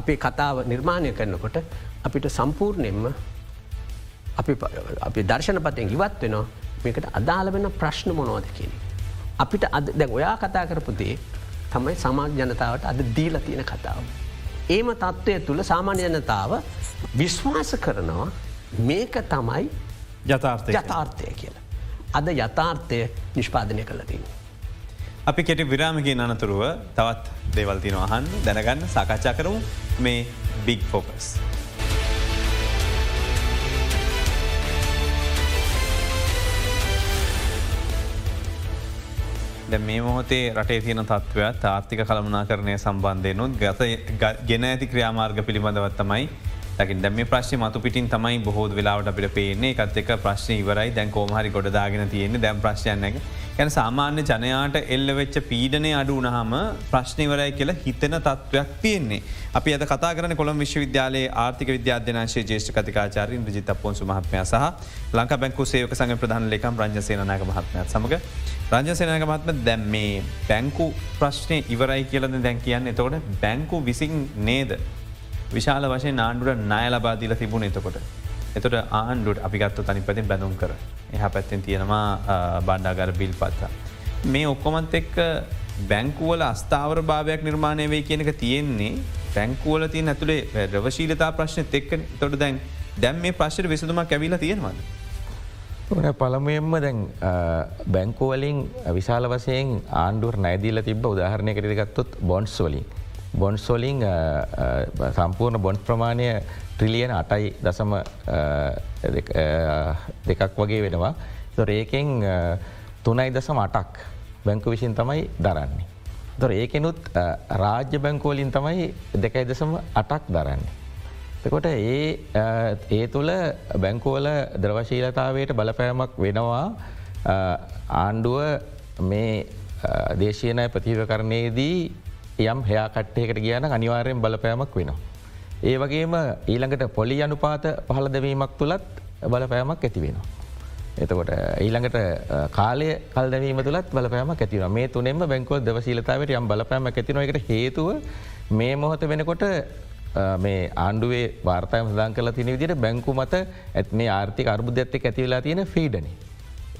අපේ කතාව නිර්මාණය කරනකොට අපිට සම්පූර්ණයෙන්ම අපි දර්ශනපතයෙන් ඉවත් වෙනවා මේකට අදාළ වෙන ප්‍රශ්න මොනෝද කියන. අපිට අද දැන් ඔයා කතා කරපුදේ තමයි සමාජ ජනතාවට අද දීල තියෙන කතාව. ඒම තත්ත්වය තුළ සාමාන්‍ය ජනතාව විශ්වාස කරනවා මේක තමයි යථාර්ථය කියලා. අද යථාර්ථය නිෂ්පාදනය කළතින්. අපි කෙට විරාමගේ අනතුරුව තවත් දේවල්තින අහන්න දැනගන්න සාකච්ඡා කරමු මේ බිග් ෆෝකස්. ද මේ මොහොතේ රටේ තියෙන තත්ත්වයක් ආර්ථික කළමනා කරණය සම්බන්ධයනුත් ගත ගෙන ඇති ක්‍රියාමාර්ග පිළිබඳවත්තමයි දකින් දැම ප්‍රශ්ය මතු පිටින් තමයි බොහෝද වෙලාවට අපිට පේන්නේ. එකත් එක ප්‍රශ්න ඉවරයි. දැන් කෝමහරි ගොඩදාගෙන තියෙන්නේ දැම් ප්‍රශ්යන්නක ගැන සාමාන්‍ය ජනයාට එල්ල වෙච්ච පීඩනය අඩු වනහම ප්‍රශ්නවරයි කියලා හිතන තත්ත්වයක් තියෙන්නේ. අපි අද කතා කරන කොළම් විශ්වවිද්‍යාලයේ ආර්ථික විද්‍යාධ්‍යනාශය ජේෂ්ඨ කතිකාචාරින් රජිත පොන්සු මහත්මය සහ ලංක බැංකු සේවක සංග ප්‍රධාන ලේකම් රංජසේනනාක මහත්මයක් සමඟ රංජසේනක මහත්ම දැම් මේ බැංකු ප්‍රශ්නය ඉවරයි කියලද දැන් කියන්න? එතකොට බැංකු විසින් නේද? විශාල වශයෙන් ආණ්ඩුවට ණය ලබාදීල තිබුණ එතකොට. එතොට ආණ්ඩුවට අපිගත්ත තනි පැතින් බැඳුම් කර එහ පැත්තෙන් තියෙනවා බණ්ඩාගර බිල් පත්තා. මේ ඔක්කොමත් එක්ක බැංකුවල අස්ථාවර භාවයක් නිර්මාණය වේ කියනක තියෙන්නේ බැංකුවල තිය ඇතුළේ රවශීලතා ප්‍රශ්න එක්ක තොට දැන් දැම් මේ ප්‍රශ්ට විසඳමක් කැවිල තියෙනවද. පළමුයෙන්ම දැන් බැංකුවලින් විශාල වසයෙන් ආණ්ඩුවර නෑදීල තිබ උදාහරණය කරගත්තොත් බොන්්ස් වලින්. බොන්්ස්වලින් සම්පූර්ණ බොන්ස් ප්‍රමාණය ට්‍රිලියන අටයි දසම දෙකක් වගේ වෙනවා. ඒකෙන් තුනයි දසම අටක් බැංකු විසින් තමයි දරන්නේ. තොර ඒකෙනුත් රාජ්‍ය බැංකෝලින් තමයි දෙකයි දසම අටක් දරන්නේ. තකොට ඒ ඒ තුළ බැංකෝල ද්‍රවශීලතාවයට බලපෑමක් වෙනවා ආණ්ඩුව මේ දේශයනය ප්‍රතිව කරණයේදී යම් හයා කට්ටයකට කියන අනිවාරයෙන් බලපෑමක් වෙනවා. ඒ වගේම ඊළඟට පොලි අනුපාත පහළ දැවීමක් තුළත් බලපෑමක් ඇති වෙනවා. එතකොට ඊළඟට කාලය කල් දැවීම තුළත් බලපෑම ඇතිව මේ තුනෙම බැංකෝ දවශීලතාවට යම් බලපෑම ඇතින එකට හේතුව මේ මොහොත වෙනකොට මේ ආණ්ඩුවේ වාර්තය සදන් කල තින විදිට බැංකු මත ඇත් මේ ආර්ථික අර්බුද්ධ ඇත්ත ඇතිවෙලා තියෙන ෆීඩන.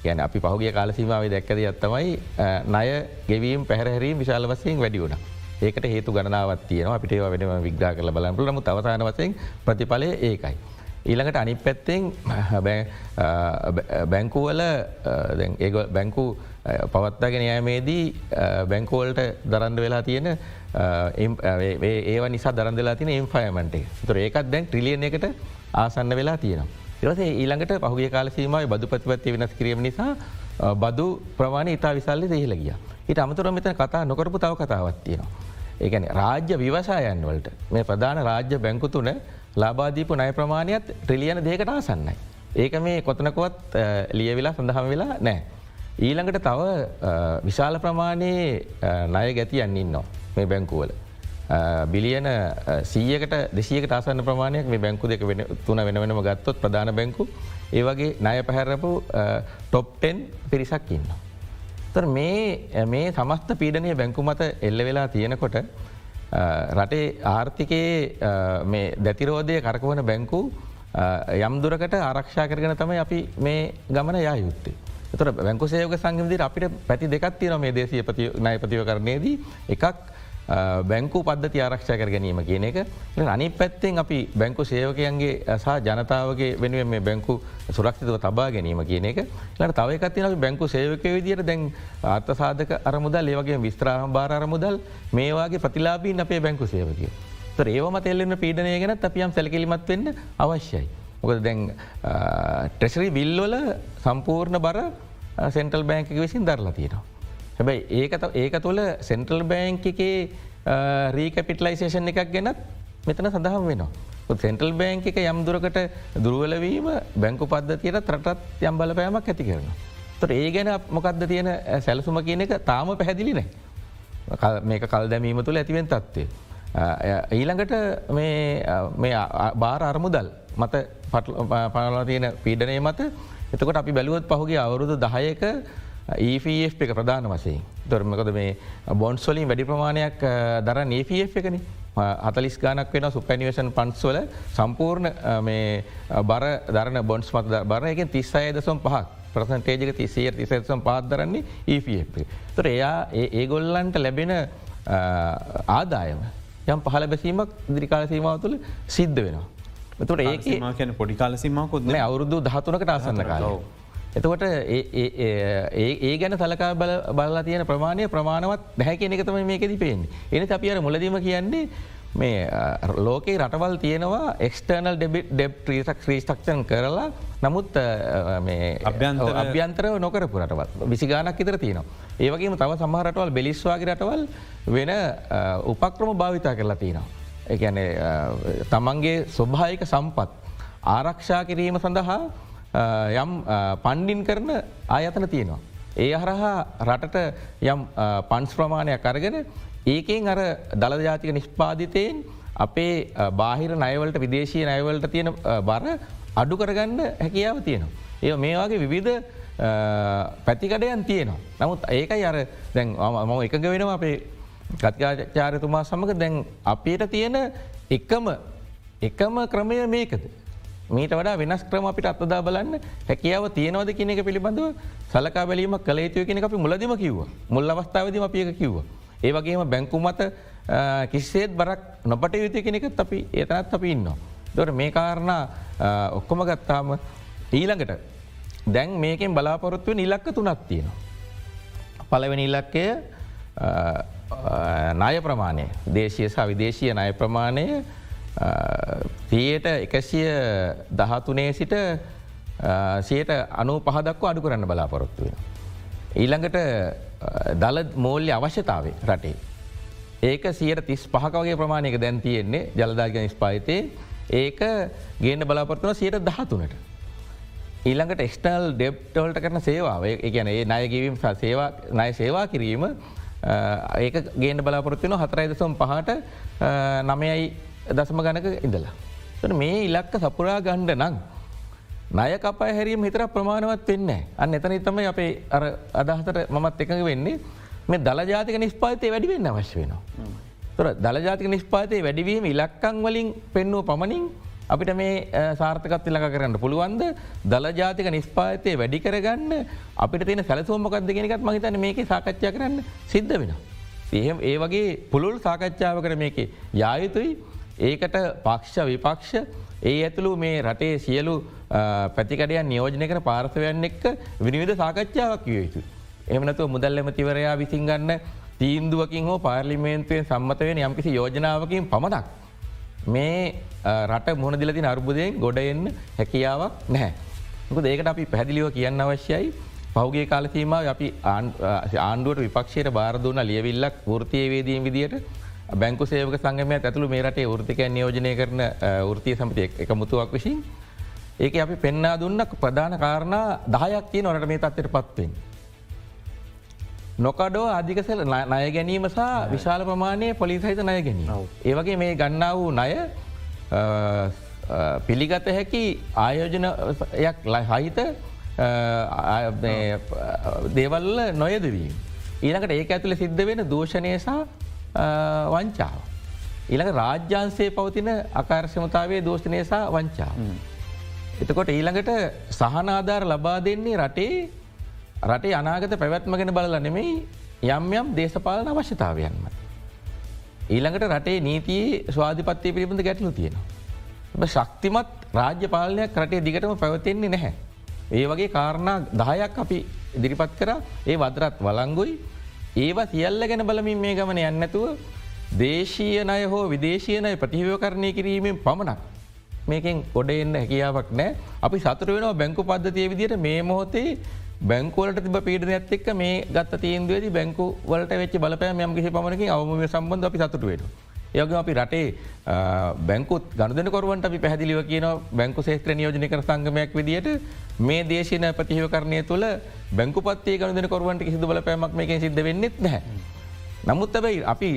ගැන අපි පහුගේ කාලසීමාව දැක්කද ඇත්තමයි ණය ගෙවීම් පැහැරහරීම් විශාල වසයෙන් වැඩි වුණා. ඒකට හේතු ගණනාවත් තියන අපිට වෙන විග්‍රා කල බලන්පු නමු අවසාන වසයෙන් ප්‍රතිඵලය ඒකයි. ඊළඟට අනි පැත්තෙන් බැංකුවල ඒ බැංකු පවත්තාගෙන යෑමේදී බැංකෝල්ට දරන්ඩ වෙලා තියෙන ඒ නිසා දරන්දලා තින එම්ෆයමට තුර ඒකත් දැන් ට්‍රිලියන එකට ආසන්න වෙලා තියෙනවා. ඉරස ඊළඟට පහුගේ කාල සීමයි බදු ප්‍රතිපත්ති වෙනස් කිරීම නිසා බදු ප්‍රමාණ ඉතා විසල්ලි දෙහිල ගිය. හිට අමතුර මෙතන කතා නොකරපු තව කතාවත් තියෙනවා. ඒගැන රාජ්‍ය විවසායන් වලට මේ ප්‍රධාන රාජ්‍ය බැංකු තුන ලාබාදීපු නය ප්‍රමාණයත් ට්‍රිලියන දෙකට ආසන්නයි. ඒක මේ කොතනකොත් ලියවෙලා සඳහම වෙලා නෑ. ඊළඟට තව විශාල ප්‍රමාණයේ ණය ගැතියන් ඉන්නවා මේ බැංකුවල. බිලියන සීයකට දෙසියක ආසන්න ප්‍රමාණයක් මේ බැංකු දෙක වෙන තුන වෙන වෙනම ගත්තොත් ප්‍රධාන බැංකු ඒවගේ ණය පැහැරපු ටොප්ටෙන් පිරිසක් ඉන්න. තර මේ මේ සමස්ත පීඩනය බැංකු මත එල්ල වෙලා තියෙනකොට රටේ ආර්ථිකයේ දැතිරෝධය කරකවන බැංකු යම් දුරකට ආරක්ෂා කරගෙන තමයි අපි මේ ගමන යා යුත්තේ. තර බැංකු සයෝග සංගමදිර අපිට පැති දෙකත් තියන මේ දේශය නයපතිව කරනයේදී එකක් බැංකු පද්ධති ආරක්ෂා කර ගැනීම කියන එක අනි පැත්තෙන් අපි බැංකු සේවකයන්ගේ සහ ජනතාවගේ වෙනුවෙන් මේ බැංකු සුරක්ෂිතව තබා ගැනීම කියන එක ලට තවකත්තින අපි බැංකු සේවක විදියට දැන් ආර්ථ සාධක අරමුදල් ඒවගේ විස්ත්‍රාහම් බාර අරමුදල් මේවාගේ ප්‍රතිලාබීන් අපේ බැංකු සේවකය. ඒවම තෙල්ලෙන්න පීඩනය ගැන අපියම් සැලකිලිමත් වෙන්න අවශ්‍යයි. මොකද දැන් ට්‍රෙසරි බිල්ලොල සම්පූර්ණ බර සෙන්ටල් බෑංක විසින් දරලා තියෙනවා. හැබැයි ඒකත ඒක තුළ සෙන්ට්‍රල් බෑංක එකේ රීකපිටලයිසේෂන් එකක් ගැනත් මෙතන සඳහම් වෙනවා. සෙන්ටල් බෑංක එක යම් දුරකට දුරුවලවීම බැංකු පද්ධතියට ත්‍රටත් යම් බලපෑමක් ඇති කරනවා. තොට ඒ ගැන මොකක්ද තියෙන සැලසුම කියන එක තාම පැහැදිලි නෑ. මේක කල් දැමීම තුළ ඇතිවෙන් තත්වේ. ඊළඟට මේ බාර අරමුදල් මත පනලා තියෙන පීඩනය මත එතකොට අපි බැලුවත් පහුගේ අවුරුදු දහයක EFF එක ප්‍රධාන වසයෙන් දොර්මකද මේ බොන්ස්වලින් වැඩි ප්‍රමාණයක් දර ඒFF එකන හතලිස් ගානක් වෙන සුපැනිවේෂන් පන්ස්වල සම්පූර්ණ බර දරන බොන්ස් මත බර එක තිස්සය දසම් පහක් ප්‍රසන්ටේජක තිසිය තිසම් පාත්දරන්නේ EFF. තොර එයා ඒගොල්ලන්ට ලැබෙන ආදායම යම් පහල බැසීමක් දිරිකාල සීමාව තුළ සිද්ධ වෙනවා. තුට ඒක පොඩිකාල සීමකුත් අවුරුදු දහතුනකට ආසන්න කාලෝ. එතකොට ඒ ගැන සලකා බලලා තියෙන ප්‍රමාණය ප්‍රමාණවත් දැහැ කියන එකතම මේකෙද පේෙන්. එනි අපි අර මුලදීම කියන්නේ මේ ලෝකේ රටවල් තියෙනවා එක්ස්ටර්නල් ඩෙබ් ්‍රීසක් ්‍රීස්ටක්ෂන් කරලා නමුත් අභ්‍යන්තරව නොකරපු රටවල් විසිගානක් ඉතර තියෙනවා. ඒවගේම තව සමහරටවල් බෙලිස්වාගේ රටවල් වෙන උපක්‍රම භාවිතා කරලා තියෙනවා. එකන තමන්ගේ ස්වභායික සම්පත් ආරක්ෂා කිරීම සඳහා යම් පණ්ඩින් කරන ආයතන තියෙනවා. ඒ හරහා රටට යම් පන්ස් ප්‍රමාණයක් අරගෙන ඒකෙන් අර දළජාතික නිෂ්පාධිතයෙන් අපේ බාහිර නයවලට විදේශී නයවලට තියෙන බර අඩු කරගන්න හැකියාව තියෙනවා. ඒ මේ වගේ විවිධ පැතිකඩයන් තියෙනවා. නමුත් ඒකයි අර දැන් මම එකග වෙනවා අපේ ගත්කාචාරතුමා සමඟ දැන් අපේට තියෙන එකම එකම ක්‍රමය මේකද. මීට වඩා වෙනස් ක්‍රම අපිට අත්දා බලන්න හැකියාව තියනවද කියන එක පිළිබඳව සලකා බැලීම කළේතුය කෙන අපි මුලදම කිව්ව මුල් අවස්ථාවදම අපික කිව්ව. ඒ වගේම බැංකු මත කිස්සේත් බරක් නොපට යුතු කෙනෙකත් අපි ඒතනත් අපි ඉන්නවා. දොට මේ කාරණ ඔක්කොම ගත්තාම ඊළඟට දැන් මේකෙන් බලාපොරොත්තුව නිලක්ක තුනක් තියෙනවා. පලවෙනි ඉලක්කය ණය ප්‍රමාණය දේශය සහ විදේශය ණය ප්‍රමාණය තියට එකසිය දහතුනේ සිට සියට අනු පහදක්ව අඩු කරන්න බලාපොරොත්තු වෙන. ඊළඟට දල මෝල්්‍ය අවශ්‍යතාවේ රටේ. ඒක සියට තිස් පහකවගේ ප්‍රමාණයක දැන් තියෙන්නේ ජලදාග නිස්පායිතේ ඒක ගේන්න බලාපොරත්තුන සියට දහතුනට. ඊළඟට එක්ස්ටල් ඩෙප්ටවල්ට කරන සේවාව එකන ඒ නයගවීම් සේවා නය සේවා කිරීම ඒක ගේන්න බලාපොරත්තින හතරයිදසම් පහට නමයයි දසම ගණක ඉඳලා. මේ ඉලක්ක සපුරා ගණ්ඩ නං. නය කපයි හැරීම හිතර ප්‍රමාණවත් වෙන්න අන්න එතන තම අපේ අර අදහතට මමත් එකඟ වෙන්නේ මේ දළජාතික නිස්පාතය වැඩිවෙන්න අවශ්‍ය වෙනවා. තොර දළජාතික නිස්පාතය වැඩිවීම ඉලක්කං වලින් පෙන්නුව පමණින් අපිට මේ සාර්ථකත් ඉලක කරන්න පුළුවන්ද දළජාතික නිස්පාතය වැඩි කරගන්න අපිට තියෙන සැලසෝමකක්ද කෙනෙකත් මහිතන මේක සාකච්ඡා කරන්න සිද්ධ වෙන. ඒහම ඒ වගේ පුළුල් සාකච්ඡාව කර මේක යායුතුයි ඒකට පක්ෂ විපක්ෂ ඒ ඇතුළු මේ රටේ සියලු පැතිකඩයන් නියෝජනය කර පාර්ථවයන් එක්ක විනිවිධ සාකච්ඡාවක් විය යුතු. එමනතුව මුදල් එමතිවරයා විසින් ගන්න තීන්දුවකින් හෝ පාර්ලිමේන්තුවෙන් සම්මතවෙන යම්කිසි යෝජනාවකින් පමණක්. මේ රට මුහුණ දිලති අර්බුදයෙන් ගොඩ එන්න හැකියාවක් නැහැ. ඒකට අපි පැදිලිව කියන්න අවශ්‍යයි පෞගේ කාලසීම අපි ආණ්ඩුවට විපක්ෂයට බාරදුන ලියවිල්ලක් ෘතියවේදීන් විදියට බැංකු සේවක සංගමය ඇතුළු මේ රටේ ෘතිකයන් නියෝජනය කරන ෘතිය සමතිය එක මුතුවක් විසින් ඒක අපි පෙන්නා දුන්නක් ප්‍රධාන කාරණා දහයක් තිය නොට මේ තත්වට පත්වෙන්. නොකඩෝ අධිකසල නය ගැනීම සහ විශාල ප්‍රමාණය පොලිසහිත නය ගැනීම. ඒවගේ මේ ගන්නා වූ නය පිළිගත හැකි ආයෝජනයක් ලහිත දේවල්ල නොයදවීම. ඊළඟට ඒක ඇතුළ සිද්ධ වෙන දෝෂණයසා වංචාව. ඊළඟ රාජ්‍යන්සේ පවතින අකාර්ශමතාවේ දෝෂණයසා වංචාව. එතකොට ඊළඟට සහනාධාර ලබා දෙන්නේ රටේ රටේ අනාගත පැවැත්මගෙන බලල නෙමෙයි යම් යම් දේශපාලන අවශ්‍යතාවයන්ම. ඊළඟට රටේ නීතියේ ස්වාධිපත්වය පිළිබඳ ගැටලු තියෙනවා. ශක්තිමත් රාජ්‍ය පාලනයක් රටේ දිගටම පැවතෙන්නේ නැහැ. ඒ වගේ කාරණා දහයක් අපි ඉදිරිපත් කර ඒ වදරත් වලංගුයි ඒවා සියල්ල ගැන බලමින් මේ ගමන යන්නතුව දේශීය නය හෝ විදේශීයනය ප්‍රතිහිව කරණය කිරීමෙන් පමණක් මේකෙන් ගොඩ එන්න හැකියාවක් නෑ අපි සතුර වෙනවා බැංකු පද්ධතිය විදිට මේ මොහොතේ බැංකුවලට තිබ පීඩන ඇත් එක් මේ ගත් තීන්දුවද බැංකු වලට වෙච් බලපෑ යම් කිසි පමණකින් අවම සම්බන්ධ අපි සතුට වෙනවා. යග අපි රටේ බැංකුත් ගණදනකොරුවන්ට අපි පැහදිලිව කියන බැංකු ශේත්‍ර නියෝජනය කර සංගමයක් විදිට මේ දේශන ප්‍රතිහිව කරණය තුළ බැංකුපත්තිය ගණදනකොරුවන්ට කිසිදු බල පෑමක් මේක සිද්ධ වෙන්නෙත් නැහැ. නමුත් ඇබයි අපි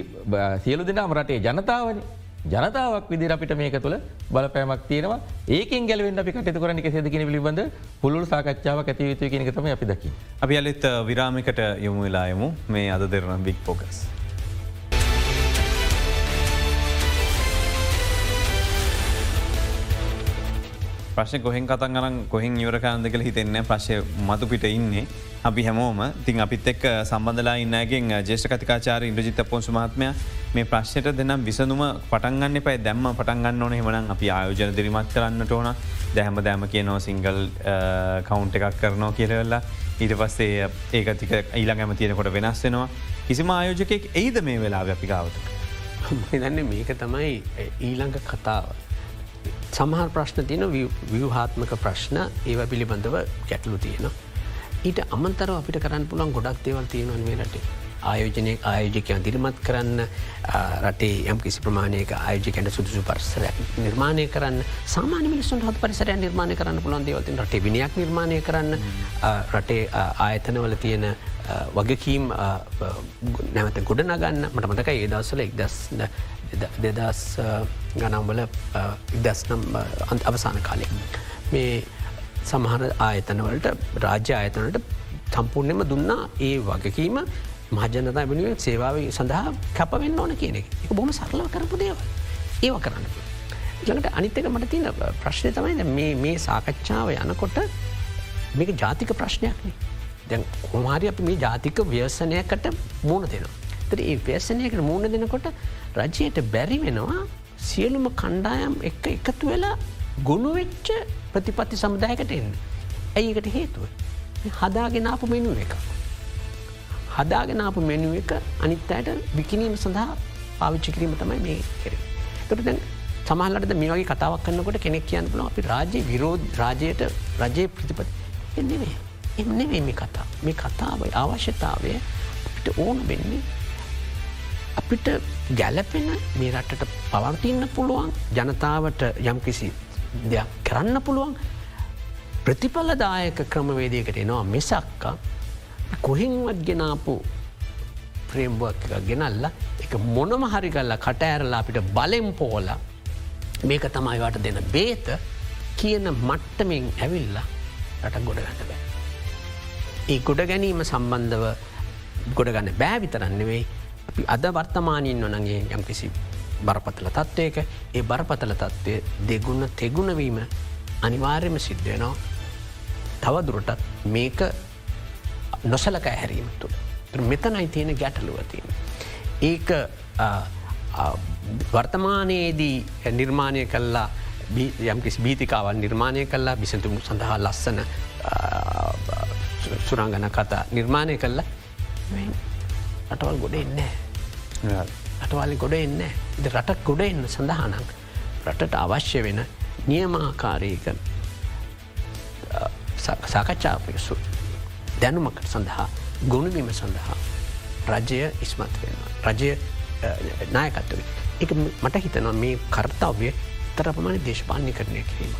සියලු දෙනාම රටේ ජනතාවන ජනතාවක් විදි අපිට මේක තුළ බලපෑමක් තියෙනවා ඒකින් ගැලවෙන් අපි කටතු කරන කෙසෙදකින පිළිබඳ පුළුල් සාකච්ඡාව ඇතිවිතු කෙනෙකතම අපි දකි. අපි අලිත් විරාමිකට යොමු වෙලායමු මේ අද දෙරන බික් පෝකස්. ප්‍රශ්ය කොහෙන් කතන් අරන් කොහෙන් ඉවරකාන්ද කළ හිතෙන්න ප්‍රශ්ය මතු පිට ඉන්නේ. අපි හැමෝම. තින් අපිත් එක් සම්බඳලා ඉන්නගෙන් ජේෂ කතිකාචාර ඉන්ද්‍රජිත පොන්සු මහත්මය මේ ප්‍රශ්නයට දෙනම් විසඳුම පටන්ගන්න පයි දැම්ම පටන්ගන්න ඕන. හෙමන අපි ආයෝජන දිරිමත් කරන්නට ඕන. දැහම දෑම කියනෝ සිංගල් කවුන්් එකක් කරනෝ කියරවෙල්ලා ඊට පස්සේ ඒකතික ඊළඟ ඇම තියෙනකොට වෙනස් වෙනවා. කිසිම ආයෝජකෙක් එයිද මේ වෙලා අපි ගාවත. දන්න මේක තමයි ඊළඟ කතාව. සමහර ප්‍රශ්න තියන ව්‍යවහාත්මක ප්‍රශ්න ඒව පිළිබඳව ගැටලු තියෙන. ඊට අමන්තරව අපිට කරන්න පුළන් ගොඩක් දේවල් තියෙනවන් මේ රටේ. ආයෝජනය ආයෝජකයන් දිරිමත් කරන්න රටේ යම් කිසි ප්‍රමාණයක ආයෝජකැට සුදුසු පරිසර නිර්මාණය කරන්න සාමාන මිනිසුන් හත් පරිසරය නිර්මාණය කරන්න පුළන් දේවතින් රටේ විනියක් නිර්මාණය කරන්න රටේ ආයතනවල තියෙන වගකීම් නැවත ගොඩ නගන්න මට මතක ඒදස්සල එක්දස් දෙදස් ගනම්වල ඉදස්නම් අන්ත අවසාන කාලය. මේ සමහර ආයතනවලට රාජ්‍ය ආයතනට සම්පූර්ණයම දුන්නා ඒ වගකීම මහජනතා වෙනුවෙන් සේවාව සඳහා කැපවෙන්න ඕන කියන එක එක බොම සරලව කරපු දේවල් ඒව කරන්න. ළඟට අනිත්තක මට තින ප්‍රශ්නය තමයි මේ සාකච්ඡාව යනකොට මේක ජාතික ප්‍රශ්නයක්නේ දැන් කොමාරි අප මේ ජාතික ව්‍යසනයකට මුණ දෙනවා. තර ඒ ව්‍යසනයකට මුණ දෙනකොට රජයට බැරි වෙනවා සියලුම කණ්ඩායම් එක එකතු වෙලා ගුණුවෙච්ච ප්‍රතිපත්ති සමුදායකට එන්න. ඇයිකට හේතුව. හදාගෙනාපු මෙනුව එක. හදාගෙනාපු මෙනුව එක අනිත් අයට විකිනීම සඳහා පාවිච්චි කිරීම තමයි මේ කෙර. තොට දැන් සමහලට මේ වගේ කතාවක් කන්නකොට කෙනෙක් කියන්න පුල අපි රාජ්‍ය විරෝධ රාජයට රජය ප්‍රතිපති එන්නේ එන්නේ මේ කතා මේ කතාව අවශ්‍යතාවය අපිට ඕන වෙන්නේ අපිට ගැලපෙන මේ රටට පවර්තින්න පුළුවන් ජනතාවට යම් කිසි දෙයක් කරන්න පුළුවන් ප්‍රතිඵලදායක ක්‍රමවේදයකට එනවා මෙසක්කා කොහෙන්වත් ගෙනාපු ප්‍රේම්බුවක් එක ගෙනල්ල එක මොනම හරිගල්ල කට ඇරලා අපිට බලෙම් පෝල මේක තමයිවට දෙන බේත කියන මට්ටමින් ඇවිල්ලා රට ගොඩ ගන්න බෑ. ඒ ගොඩ ගැනීම සම්බන්ධව ගොඩගන්න බෑ විතරන්නෙවෙයි අපි අද වර්තමානයෙන් නොනගේ යම් කිසි බරපතල තත්ත්වයක ඒ බරපතල තත්ත්වය දෙගුණ තෙගුණවීම අනිවාර්යම සිද්ධයනවා තවදුරටත් මේක නොසලක ඇහැරීම තුළ. මෙතනයි තියෙන ගැටලුවතින්. ඒක වර්තමානයේදී නිර්මාණය කල්ලා යම්කිස් බීතිකාවන් නිර්මාණය කල්ලා බිසතුමු සඳහා ලස්සන සුරංගන කතා නිර්මාණය කල්ලා අටවල් ගොඩ එන්නේ. අටවල්ලි ගොඩ එන්න ඉද රටක් ගොඩ එන්න සඳහනක් රටට අවශ්‍ය වෙන නියමාකාරීක සාකච්ඡාපයසු දැනුමකට සඳහා ගුණබීම සඳහා රජය ඉස්මත් වෙන. රජය නායකත්වවේ. එක මට හිතනවා මේ කර්තාව්‍ය තරපමණ දේශපාලනය කරණය කිරීම.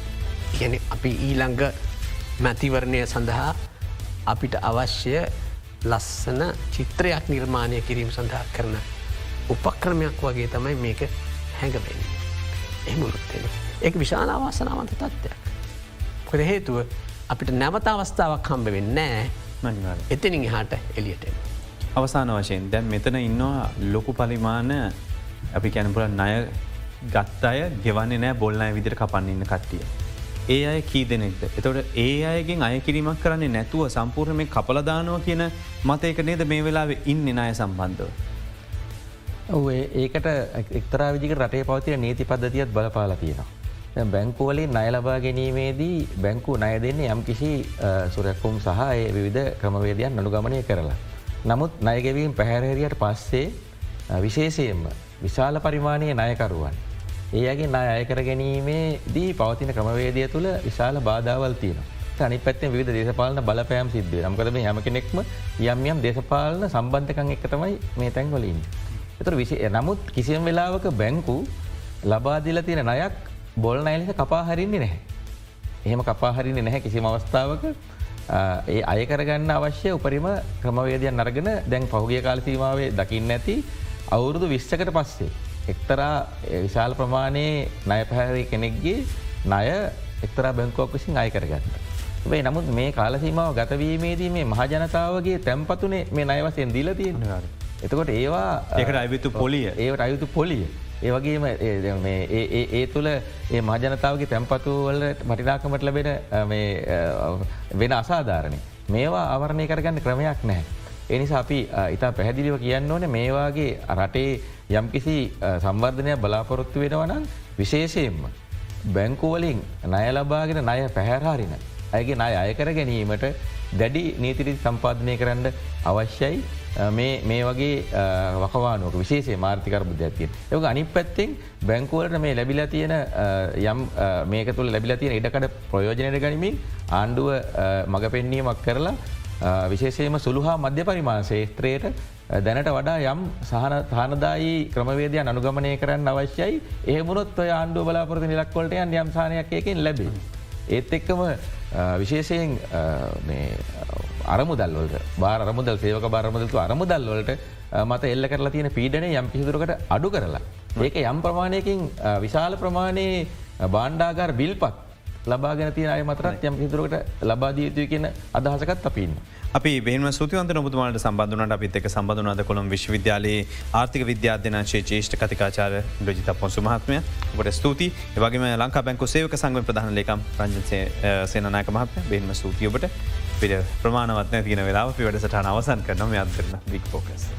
කියන අපි ඊළඟ මැතිවරණය සඳහා අපිට අවශ්‍ය ලස්සන චිත්‍රයක් නිර්මාණය කිරීම සඳහා කරන උපක්‍රමයක් වගේ තමයි මේක හැඟවෙන. එහමුණුත්වෙන. එක විශාල අවාසනාවන්ත තත්ත්වයක්. කොද හේතුව අපිට නැවත අවස්ථාවක් හම්බ වෙන්න නෑ එතනින් හාට එලියට. අවසාන වශයෙන් දැන් මෙතන ඉන්නවා ලොකු පරිමාණ අපි කැනපුර ණය ගත් අය ගෙවන්නේ නෑ බොල්නය විදිර කපන්න ඉන්න කට්ටිය. ඒ අය කී දෙනෙක්ද. එතොට ඒ අයගෙන් අයකිරීමක් කරන්නේ නැතුව සම්පූර්ණ මේ කපලදානෝ කියන මතයක නේද මේ වෙලාවෙ ඉන්න නාය සම්බන්ධව. ඔේ ඒකට එක්තරා විදික රටේ පවතිය නීති පද්ධතියත් බලපාලා තියෙනවා. බැංකුවලින් නය ලබා ගැනීමේදී බැංකු නය දෙන්නේ යම් කිසි සුරැක්කුම් සහ ඒ විවිධ ක්‍රමවේදයන් අනුගමනය කරලා. නමුත් නයගැවීම් පැහැරහැරියට පස්සේ විශේෂයෙන්ම විශාල පරිමාණය නයකරුවන්. ඒගේ නය අයකර ගැනීමේ දී පවතින ක්‍රමවේදය තුළ විශාල බාධාවල් තියන. අනි පැත්තෙන් විධ දේශපාලන බලපෑම් සිද්ධ නම්කරම හැම කෙනෙක්ම යම් යම් දේශපාලන සම්බන්ධකන් එක තමයි මේ තැන්වලින්. එතුර විශය නමුත් කිසියම් වෙලාවක බැංකු ලබාදිල තියෙන නයක් බොල් නයිලස කපාහරින්නේ නැහැ. එහෙම කපාහරින්නේ නැහැ කිසිම අවස්ථාවක ඒ අයකරගන්න අවශ්‍ය උපරිම ක්‍රමවේදයන් අරගෙන දැන් පහුගිය කාලසීමාවේ දකින්න ඇති අවුරුදු විශ්සකට පස්සේ. එක්තරා විශාල ප්‍රමාණයේ නය පැහැරි කෙනෙක්ගේ ණය එක්තරා බැංකුවක් විසින් අයකරගන්න. ේ නමුත් මේ කාලසීමාව ගතවීමේදී මේ මහජනතාවගේ තැම්පතුනේ මේ නයවසයෙන් දීල තියෙනවා. එතකොට ඒවා ඒකට අයවිතු පොලිය ඒවට අයුතු පොලිය. ඒවගේම ඒ තුළ ඒ මහජනතාවගේ තැන්පතුවල මටිනාකමට ලබෙන වෙන අසාධාරණය. මේවා අවරණය කරගන්න ක්‍රමයක් නැහැ. එනිසා අපි ඉතා පැහැදිලිව කියන්න ඕන මේවාගේ රටේ යම්කිසි සංවර්ධනය බලාපොරොත්තු වෙනවනම් විශේෂයෙන්ම. බැංකුවලින් නය ලබාගෙන නය පැහැරහරින. ඇගේ නය අයකර ගැනීමට දැඩි නීතිරි සම්පාධනය කරන්න අවශ්‍යයි මේ වගේ වකවානුවක විශේෂේ මාර්ථිකර බුද්ධතිය. යක අනි පැත්තෙන් බැංකුවලට මේ ලැබිලා තියෙන යම් මේක තුළ ලැබිලා තියෙන ඉඩකට ප්‍රයෝජනයට ගනිමින් ආණ්ඩුව මඟ පෙන්වීමක් කරලා විශේෂයම සුළුහා මධ්‍ය පරිමාණ ශේත්‍රයට දැනට වඩා යම් සහන තානදායි ක්‍රමවේදයන් අනුගමනය කරන්න අවශ්‍යයි ඒමුණොත් ආණ්ඩුව බලාපොරති නිලක්වලට යන් යම් සානයක් එකෙන් ලැබේ. ඒත් එක්කම විශේෂයෙන් අරමුදල්වලට බාර අරමුදල් සේවක බාරමුදල්තු අරමුදල්වලට මත එල්ල කරලා තියෙන පීඩනය යම් පිහිදුරකට අඩු කරලා. ඒක යම් ප්‍රමාණයකින් විශාල ප්‍රමාණයේ බාණ්ඩාගාර බිල්පත් ලබාගෙන තිය අය මතරත් යම් හිදුරකට ලබාදිය යුතුය කියන අදහසකත් අපින්න. අපි බේම සුතිවන්ත නොබතුමාට සබඳුනට අපිත් එක සබඳුනද කොළොම් විශ්වවිද්‍යාලයේ ආර්ථික විද්‍යාධ්‍යනාශය ජේෂ්ඨ කතිකාචාර ලජිත පොන්සු මහත්මය ඔට ස්තුති වගේ ලංකා බැංකු සේවක සංග ප්‍රධාන ලේකම් රංජන්සේ සේනනායක මහත්ම බේම සූතියඔබට පිට ප්‍රමාණවත්න තියන වෙලා අපි වැඩසට අවසන් කරනම අත්තරන බික් පෝකස්.